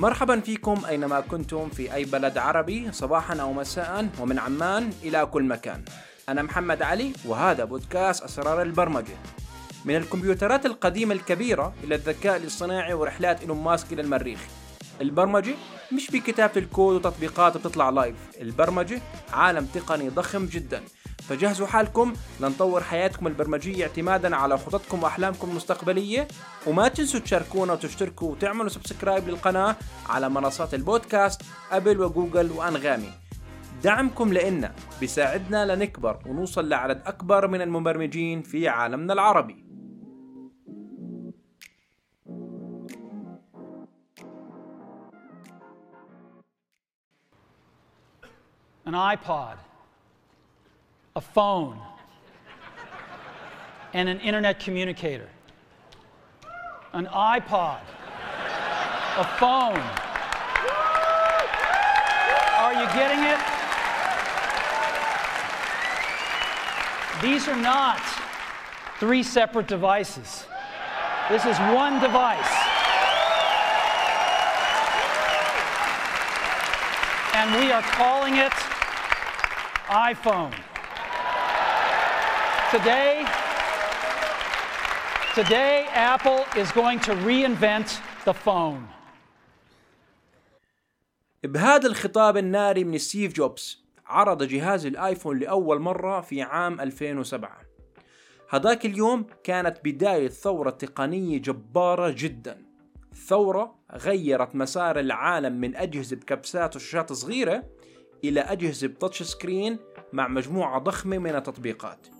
مرحبا فيكم أينما كنتم في أي بلد عربي صباحا أو مساء ومن عمان إلى كل مكان. أنا محمد علي وهذا بودكاست أسرار البرمجة. من الكمبيوترات القديمة الكبيرة إلى الذكاء الاصطناعي ورحلات إيلون ماسك إلى المريخ. البرمجة مش بكتابة الكود وتطبيقات بتطلع live البرمجة عالم تقني ضخم جدا. فجهزوا حالكم لنطور حياتكم البرمجية اعتمادا على خططكم وأحلامكم المستقبلية. وما تنسوا تشاركونا وتشتركوا وتعملوا subscribe للقناة على منصات البودكاست أبل وجوجل وأنغامي. دعمكم لإلنا بيساعدنا لنكبر ونوصل لعدد أكبر من المبرمجين في عالمنا العربي. An iPod, a phone, and an internet communicator. An iPod, a phone. Are you getting it? These are not three separate devices. This is one device. And we are calling it iPhone. Today, today Apple is going to reinvent the phone. بهذا الخطاب الناري من ستيف جوبز عرض جهاز الآيفون لأول مرة في عام 2007 هذاك اليوم كانت بداية ثورة تقنية جبارة جدا. ثورة غيرت مسار العالم من أجهزة بكبسات وشاشات صغيرة إلى أجهزة ب touch screen مع مجموعة ضخمة من التطبيقات.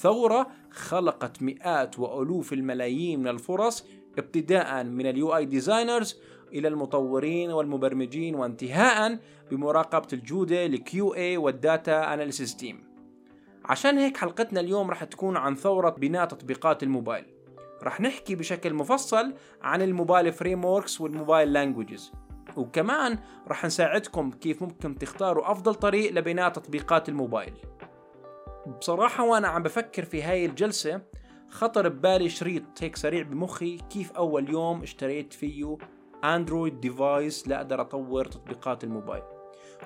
ثورة خلقت مئات وألوف الملايين من الفرص ابتداء من ال UI designers إلى المطورين والمبرمجين وانتهاء بمراقبة الجودة ال QA وال data analysis team عشان هيك حلقتنا اليوم رح تكون عن ثورة بناء تطبيقات الموبايل. رح نحكي بشكل مفصل عن ال mobile frame وال mobile languages وكمان رح نساعدكم كيف ممكن تختاروا أفضل طريق لبناء تطبيقات الموبايل. بصراحة وأنا عم بفكر في هاي الجلسة خطر ببالي شريط هيك سريع بمخي كيف أول يوم اشتريت فيه Android device لأقدر أطور تطبيقات الموبايل.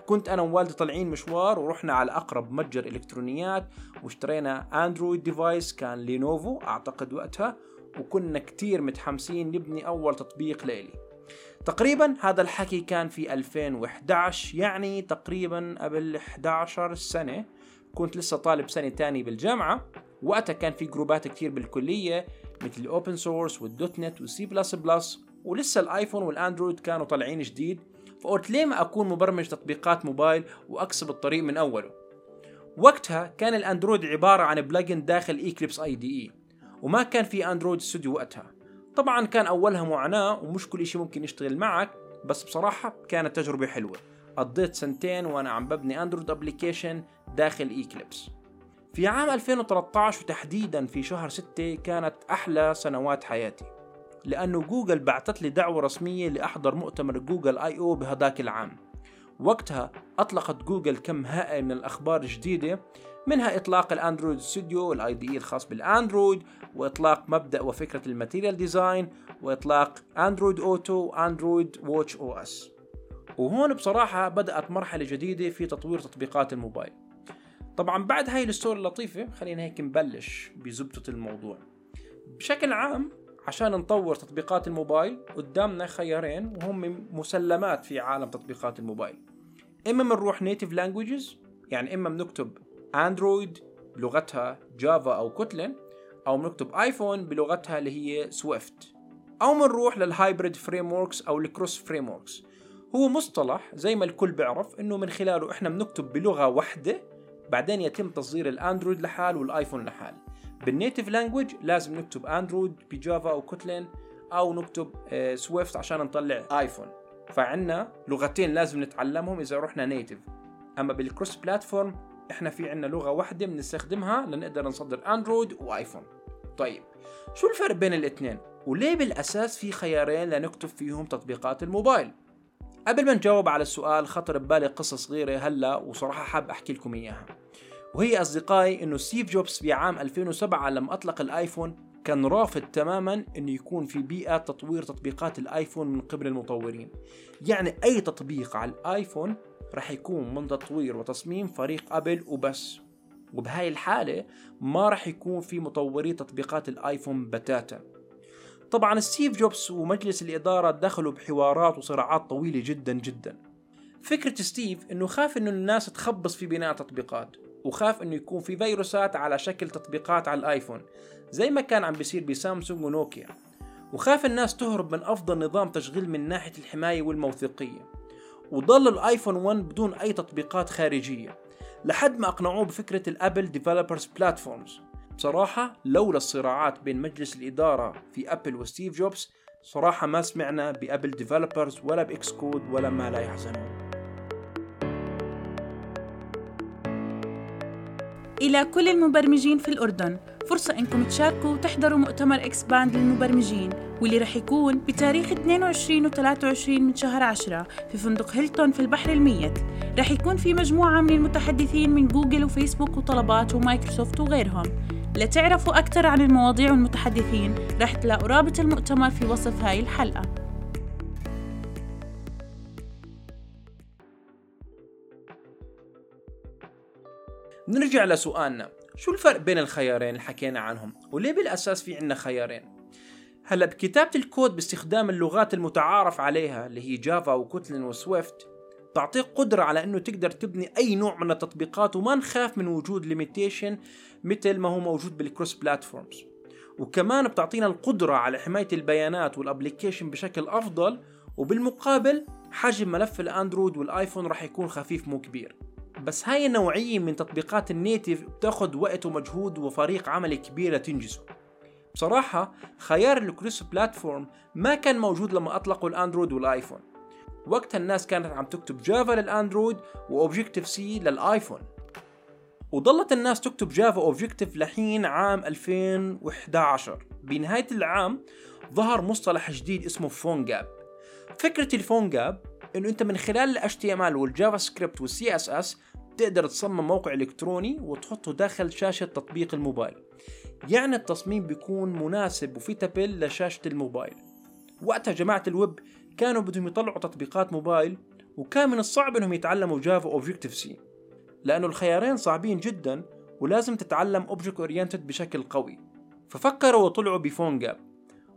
كنت أنا ووالدي طالعين مشوار ورحنا على أقرب متجر إلكترونيات واشترينا Android device كان Lenovo أعتقد وقتها وكنا كتير متحمسين نبني أول تطبيق لإلي. تقريبا هذا الحكي كان في 2011 يعني تقريبا قبل 11 سنة. كنت لسه طالب سنة تاني بالجامعة وقتها كان في جروبات كتير بالكلية مثل ال open source وال dot net وال C++ ولسه الآيفون والأندرويد كانوا طالعين جديد فقلت ليه ما أكون مبرمج تطبيقات موبايل وأكسب الطريق من أوله؟ وقتها كان الأندرويد عبارة عن plugin داخل Eclipse IDE وما كان في Android Studio وقتها. طبعا كان أولها معاناة ومش كل شيء ممكن يشتغل معك بس بصراحة كانت تجربة حلوة. قضيت سنتين وأنا عم ببني Android application داخل Eclipse في عام 2013 وتحديدا في شهر 6 كانت أحلى سنوات حياتي لأنه جوجل بعثت لي دعوة رسمية لأحضر مؤتمر Google I/O بهداك العام. وقتها أطلقت جوجل كم هائل من الأخبار الجديدة منها إطلاق ال Android Studio وال IDE الخاص بالأندرويد وإطلاق مبدأ وفكرة ال Material Design وإطلاق Android Auto و Android Watch OS. وهون بصراحة بدأت مرحلة جديدة في تطوير تطبيقات الموبايل. طبعا بعد هاي ال story اللطيفة خلينا هيك نبلش بزبدة الموضوع. بشكل عام عشان نطور تطبيقات الموبايل قدامنا خيارين وهم مسلمات في عالم تطبيقات الموبايل. إما بنروح native languages يعني إما بنكتب اندرويد بلغتها Java أو Kotlin أو بنكتب ايفون بلغتها اللي هي Swift أو بنروح لل hybrid frameworks أو ال cross frameworks هو مصطلح زي ما الكل بيعرف إنه من خلاله إحنا بنكتب بلغة واحدة بعدين يتم تصدير الأندرويد لحال والآيفون لحال. بال native language لازم نكتب أندرويد ب Java أو Kotlin أو نكتب Swift عشان نطلع آيفون. فعنا لغتين لازم نتعلمهم إذا رحنا native أما بال cross platform إحنا في عنا لغة واحدة بنستخدمها لنقدر نصدر أندرويد وآيفون. طيب شو الفرق بين الاثنين وليه بالأساس في خيارين لنكتب فيهم تطبيقات الموبايل؟ قبل ما نجاوب على السؤال خطر ببالي قصة صغيرة هلا وصراحة حاب أحكي لكم إياها. وهي أصدقائي إنه ستيف جوبز في عام 2007 لما أطلق الآيفون كان رافض تماما إنه يكون في بيئة تطوير تطبيقات الآيفون من قبل المطورين. يعني أي تطبيق على الآيفون راح يكون من تطوير وتصميم فريق أبل وبس. وبهاي الحالة ما راح يكون في مطوري تطبيقات الآيفون بتاتا. طبعا ستيف جوبز ومجلس الإدارة دخلوا بحوارات وصراعات طويلة جدا جدا. فكرة ستيف إنه خاف إنه الناس تخبص في بناء تطبيقات وخاف إنه يكون في فيروسات على شكل تطبيقات على الآيفون زي ما كان عم بيصير بسامسونج ونوكيا. وخاف الناس تهرب من أفضل نظام تشغيل من ناحية الحماية والموثوقية. وضل الآيفون 1 بدون أي تطبيقات خارجية لحد ما أقنعوه بفكرة ال Apple developers platforms بصراحة لولا الصراعات بين مجلس الإدارة في أبل وستيف جوبز صراحة ما سمعنا ب Apple developers ولا ب Xcode ولا ما لا يحزنون. إلى كل المبرمجين في الأردن فرصة إنكم تشاركوا وتحضروا مؤتمر Expand للمبرمجين واللي رح يكون بتاريخ 22 و 23 من شهر 10 في فندق هيلتون في البحر الميت. رح يكون في مجموعة من المتحدثين من جوجل وفيسبوك وطلبات ومايكروسوفت وغيرهم. لتعرفوا أكثر عن المواضيع والمتحدثين رح تلاقوا رابط المؤتمر في وصف هاي الحلقة. نرجع لسؤالنا. شو الفرق بين الخيارين اللي حكينا عنهم؟ وليه بالأساس في عنا خيارين؟ هلأ بكتابة الكود باستخدام اللغات المتعارف عليها اللي هي Java و Kotlin و Swift تعطيك قدرة على إنه تقدر تبني أي نوع من التطبيقات وما نخاف من وجود limitation مثل ما هو موجود بال cross platforms وكمان بتعطينا القدرة على حماية البيانات وال application بشكل أفضل وبالمقابل حجم ملف الأندرويد والآيفون راح يكون خفيف مو كبير. بس هاي النوعية من تطبيقات ال native بتاخد وقت ومجهود وفريق عمل كبير لتنجزه بصراحة خيار ال cross platform ما كان موجود لما أطلقوا الأندرويد والآيفون. وقتها الناس كانت عم تكتب Java للأندرويد و Objective-C للآيفون. وظلت الناس تكتب Java Objective لحين عام 2011 بنهاية العام ظهر مصطلح جديد اسمه PhoneGap فكرة ال PhoneGap إنه أنت من خلال ال HTML وال JavaScript وال CSS تقدر تصمم موقع إلكتروني وتحطه داخل شاشة تطبيق الموبايل. يعني التصميم بيكون مناسب و fittable لشاشة الموبايل. وقتها جماعة الويب كانوا بدهم يطلعوا تطبيقات موبايل وكان من الصعب إنهم يتعلموا Java Objective-C لأنه الخيارين صعبين جدا ولازم تتعلم object oriented بشكل قوي. ففكروا وطلعوا ب PhoneGap.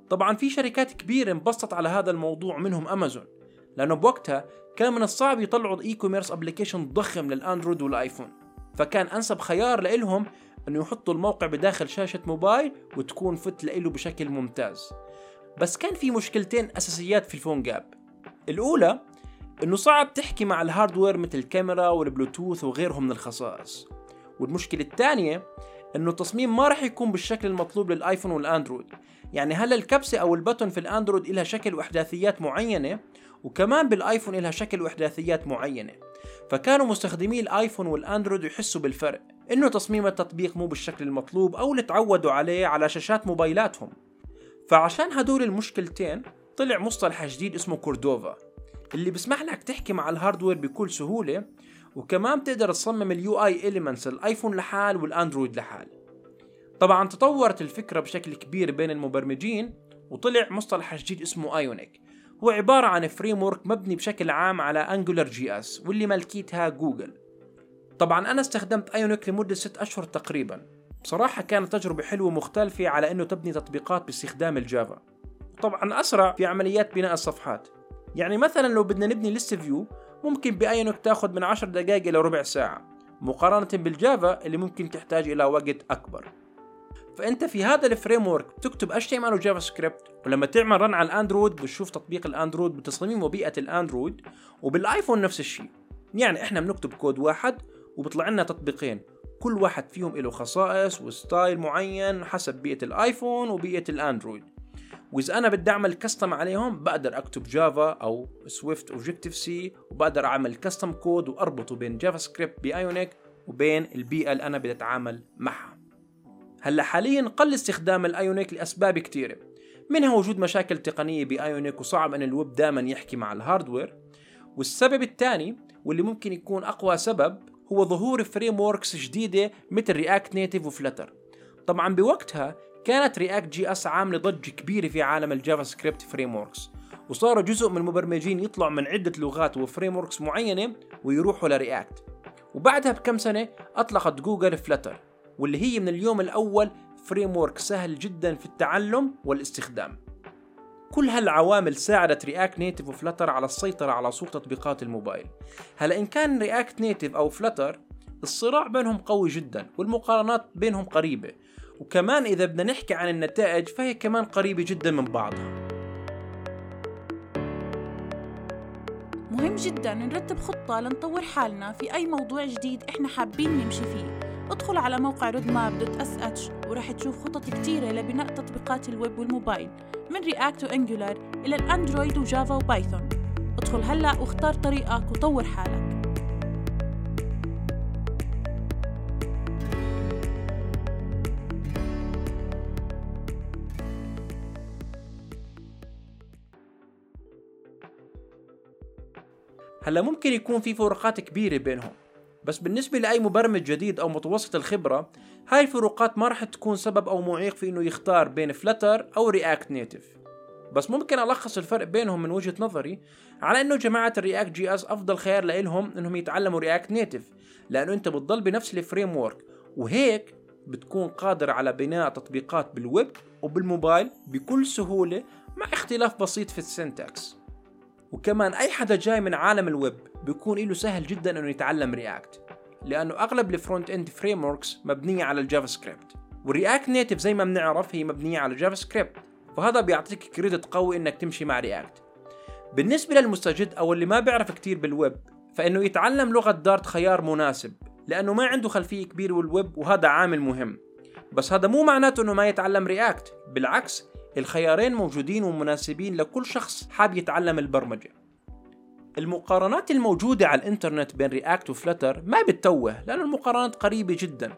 طبعا في شركات كبيرة انبسطت على هذا الموضوع منهم امازون لأنه بوقتها كان من الصعب يطلعوا e-commerce application ضخم للأندرويد والآيفون. فكان أنسب خيار لإلهم إنه يحطوا الموقع بداخل شاشة موبايل وتكون fit لإله بشكل ممتاز. بس كان في مشكلتين أساسيات في ال PhoneGap. الأولى إنه صعب تحكي مع ال hardware مثل الكاميرا والبلوتوث وغيرهم من الخصائص. والمشكلة الثانية إنه التصميم ما راح يكون بالشكل المطلوب للآيفون والأندرويد. يعني هلا الكبسة أو ال button في الأندرويد لها شكل وأحداثيات معينة وكمان بالآيفون لها شكل وأحداثيات معينة. فكانوا مستخدمي الآيفون والأندرويد يحسوا بالفرق إنه تصميم التطبيق مو بالشكل المطلوب أو اللي تعودوا عليه على شاشات موبايلاتهم. فعشان هدول المشكلتين طلع مصطلح جديد اسمه كوردوفا اللي بسمح لك تحكي مع ال hardware بكل سهولة وكمان بتقدر تصمم ال UI elements الايفون لحال والاندرويد لحال. طبعا تطورت الفكرة بشكل كبير بين المبرمجين وطلع مصطلح جديد اسمه Ionic هو عبارة عن framework مبني بشكل عام على AngularJS واللي ملكيتها جوجل طبعا أنا استخدمت Ionic لمدة ست أشهر تقريبا. بصراحة كانت تجربة حلوة مختلفة على إنه تبني تطبيقات باستخدام ال Java. طبعا أسرع في عمليات بناء الصفحات. يعني مثلا لو بدنا نبني list view ممكن ب Ionic تاخذ من 10 دقائق إلى ربع ساعة مقارنة بال Java اللي ممكن تحتاج إلى وقت أكبر. فأنت في هذا ال framework بتكتب HTML و JavaScript ولما تعمل run على الأندرويد بتشوف تطبيق الأندرويد بتصميم وبيئة الأندرويد وبالآيفون نفس الشيء. يعني إحنا بنكتب كود واحد وبيطلع لنا تطبيقين. كل واحد فيهم له خصائص و style معين حسب بيئة الآيفون وبيئة الأندرويد. وإذا أنا بدي أعمل custom عليهم بقدر أكتب Java أو Swift Objective-C وبقدر أعمل custom code وأربطه بين JavaScript ب Ionic وبين البيئة اللي أنا بدي أتعامل معها. هلأ حاليا قل استخدام ال Ionic لأسباب كثيره منها وجود مشاكل تقنية ب Ionic وصعب إن الويب دائما يحكي مع ال hardware والسبب الثاني واللي ممكن يكون أقوى سبب هو ظهور frameworks جديدة مثل React Native و Flutter طبعا بوقتها كانت React JS عامله ضجه كبيرة في عالم ال JavaScript frameworks وصاروا جزء من المبرمجين يطلعوا من عدة لغات و frameworks معينة ويروحوا ل React وبعدها بكم سنة أطلقت جوجل Flutter واللي هي من اليوم الأول framework سهل جدا في التعلم والاستخدام. كل هالعوامل ساعدت React Native و Flutter على السيطرة على سوق تطبيقات الموبايل. هلا إن كان React Native أو Flutter الصراع بينهم قوي جدا والمقارنات بينهم قريبة. وكمان إذا بدنا نحكي عن النتائج فهي كمان قريبة جدا من بعضها. مهم جدا نرتب خطة لنطور حالنا في أي موضوع جديد إحنا حابين نمشي فيه. ادخل على موقع roadmap.sh تشوف خطط كتيرة لبناء تطبيقات الويب والموبايل من React و Angular إلى الأندرويد و Java و Python ادخل هلأ واختار طريقك وطور حالك. هلا ممكن يكون في فروقات كبيرة بينهم. بس بالنسبة لأي مبرمج جديد أو متوسط الخبرة هاي الفروقات ما راح تكون سبب أو معيق في إنه يختار بين Flutter أو React Native بس ممكن ألخص الفرق بينهم من وجهة نظري على إنه جماعة ال React JS أفضل خيار لإلهم إنهم يتعلموا React Native لأنه أنت بتضل بنفس ال framework وهيك بتكون قادر على بناء تطبيقات بالويب وبالموبايل بكل سهولة مع اختلاف بسيط في ال syntax وكمان أي حدا جاي من عالم الويب بيكون له سهل جدا إنه يتعلم React لأنه أغلب ال front-end frameworks مبنية على ال JavaScript. وال React Native زي ما بنعرف هي مبنية على ال JavaScript فهذا بيعطيك credit قوي إنك تمشي مع React بالنسبة للمستجد أو اللي ما بيعرف كتير بالويب فإنه يتعلم لغة Dart خيار مناسب لأنه ما عنده خلفية كبيرة بالويب وهذا عامل مهم. بس هذا مو معناته إنه ما يتعلم React بالعكس الخيارين موجودين ومناسبين لكل شخص حاب يتعلم البرمجة. المقارنات الموجودة على الإنترنت بين React و Flutter ما بتتوه لأن المقارنات قريبة جدا.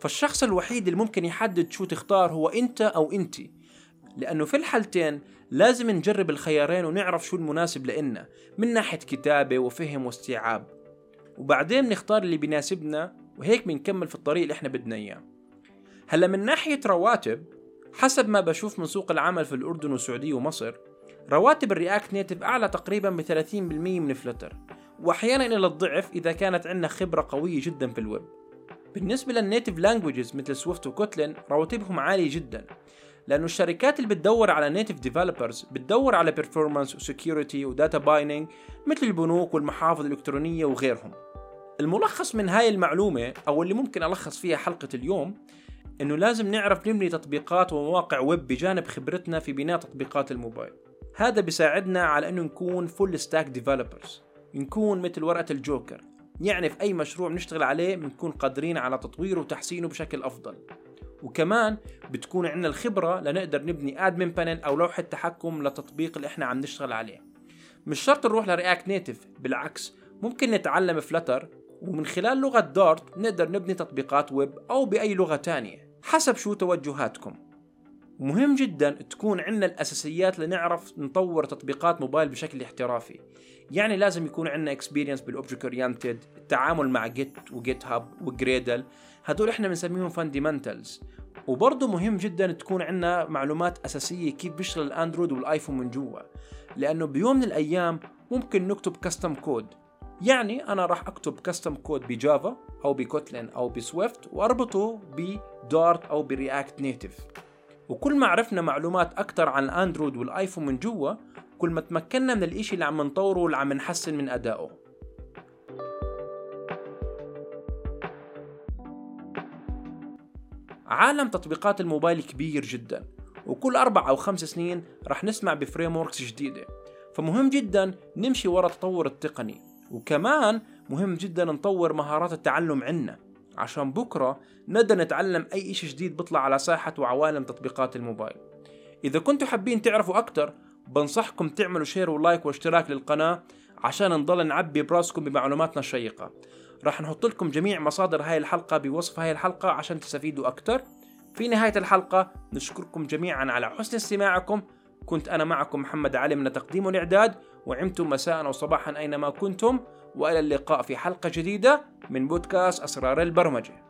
فالشخص الوحيد اللي ممكن يحدد شو تختار هو أنت أو انتي لأنه في الحالتين لازم نجرب الخيارين ونعرف شو المناسب لإلنا من ناحية كتابة وفهم واستيعاب. وبعدين بنختار اللي بيناسبنا وهيك بنكمل في الطريق اللي إحنا بدنا إياه. هلأ من ناحية رواتب حسب ما بشوف من سوق العمل في الأردن والسعودية ومصر رواتب ال React Native أعلى تقريبا ب 30% من Flutter. وأحيانا إلى الضعف إذا كانت عندنا خبرة قوية جدا في الويب. بالنسبة لل native languages مثل Swift و Kotlin رواتبهم عالية جدا. لأنه الشركات اللي بتدور على native developers بتدور على performance و security و data binding مثل البنوك والمحافظ الإلكترونية وغيرهم. الملخص من هاي المعلومة أو اللي ممكن ألخص فيها حلقة اليوم إنه لازم نعرف نبني تطبيقات ومواقع ويب بجانب خبرتنا في بناء تطبيقات الموبايل. هذا بيساعدنا على إنه نكون full stack developers نكون مثل ورقة الجوكر يعني في أي مشروع بنشتغل عليه بنكون قادرين على تطويره وتحسينه بشكل أفضل. وكمان بتكون عندنا الخبرة لنقدر نبني admin panel أو لوحة تحكم للتطبيق اللي إحنا عم نشتغل عليه. مش شرط نروح ل React Native بالعكس ممكن نتعلم Flutter ومن خلال لغة Dart نقدر نبني تطبيقات ويب أو بأي لغة تانية. حسب شو توجهاتكم. مهم جدا تكون عندنا الأساسيات لنعرف نطور تطبيقات موبايل بشكل احترافي. يعني لازم يكون عندنا experience بال object oriented التعامل مع Git و GitHub و Gradle هدول إحنا بنسميهم fundamentals وبرضه مهم جدا تكون عندنا معلومات أساسية كيف بيشتغل الأندرويد والآيفون من جوا. لأنه بيوم من الأيام ممكن نكتب custom code يعني أنا راح أكتب custom code ب Java أو ب Kotlin أو ب Swift وأربطه ب Dart أو ب React Native وكل ما عرفنا معلومات أكثر عن الأندرويد والآيفون من جوا كل ما تمكنا من الإشي اللي عم نطوره واللي عم نحسن من أدائه. عالم تطبيقات الموبايل كبير جدا وكل أربع أو خمس سنين رح نسمع بفريم جديدة. فمهم جدا نمشي ورا التطور التقني. وكمان مهم جدا نطور مهارات التعلم عنا. عشان بكرة نقدر نتعلم أي إشي جديد بيطلع على ساحة وعوالم تطبيقات الموبايل. إذا كنتوا حابين تعرفوا أكتر بنصحكم تعملوا share و like واشتراك للقناة عشان نضل نعبي براسكم بمعلوماتنا الشيقة. راح نحط لكم جميع مصادر هاي الحلقة بوصف هاي الحلقة عشان تستفيدوا أكتر. في نهاية الحلقة نشكركم جميعا على حسن استماعكم. كنت أنا معكم محمد علي من تقديم والإعداد. وعمتم مساء أو صباحا أينما كنتم وإلى اللقاء في حلقة جديدة من بودكاست أسرار البرمجة.